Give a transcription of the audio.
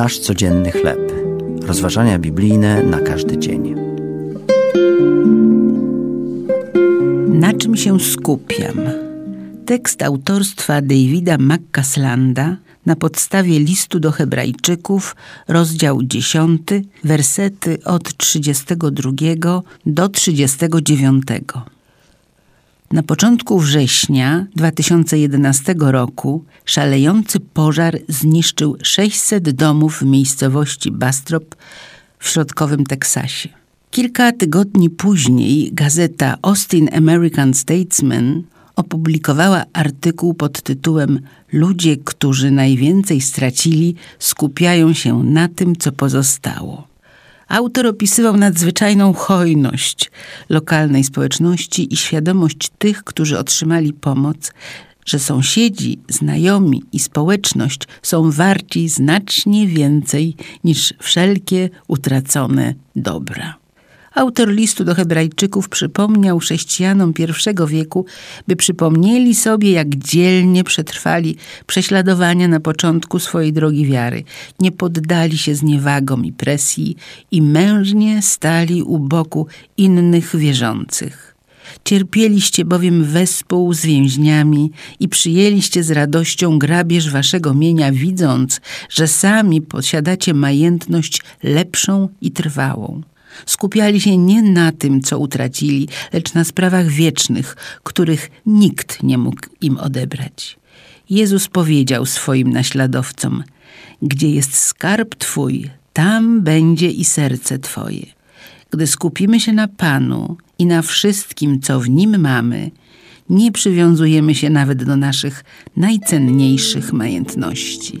Nasz codzienny chleb. Rozważania biblijne na każdy dzień. Na czym się skupiam? Tekst autorstwa Davida McCaslanda na podstawie listu do Hebrajczyków, rozdział 10, wersety od 32 do 39. Na początku września 2011 roku szalejący pożar zniszczył 600 domów w miejscowości Bastrop w środkowym Teksasie. Kilka tygodni później gazeta Austin American Statesman opublikowała artykuł pod tytułem Ludzie, którzy najwięcej stracili, skupiają się na tym, co pozostało. Autor opisywał nadzwyczajną hojność lokalnej społeczności i świadomość tych, którzy otrzymali pomoc, że sąsiedzi, znajomi i społeczność są warci znacznie więcej niż wszelkie utracone dobra. Autor listu do Hebrajczyków przypomniał chrześcijanom pierwszego wieku, by przypomnieli sobie, jak dzielnie przetrwali prześladowania na początku swojej drogi wiary, nie poddali się zniewagom i presji i mężnie stali u boku innych wierzących. Cierpieliście bowiem wespół z więźniami i przyjęliście z radością grabież waszego mienia, widząc, że sami posiadacie majętność lepszą i trwałą. Skupiali się nie na tym, co utracili, lecz na sprawach wiecznych, których nikt nie mógł im odebrać. Jezus powiedział swoim naśladowcom: Gdzie jest skarb Twój, tam będzie i serce Twoje. Gdy skupimy się na Panu i na wszystkim, co w nim mamy, nie przywiązujemy się nawet do naszych najcenniejszych majątności.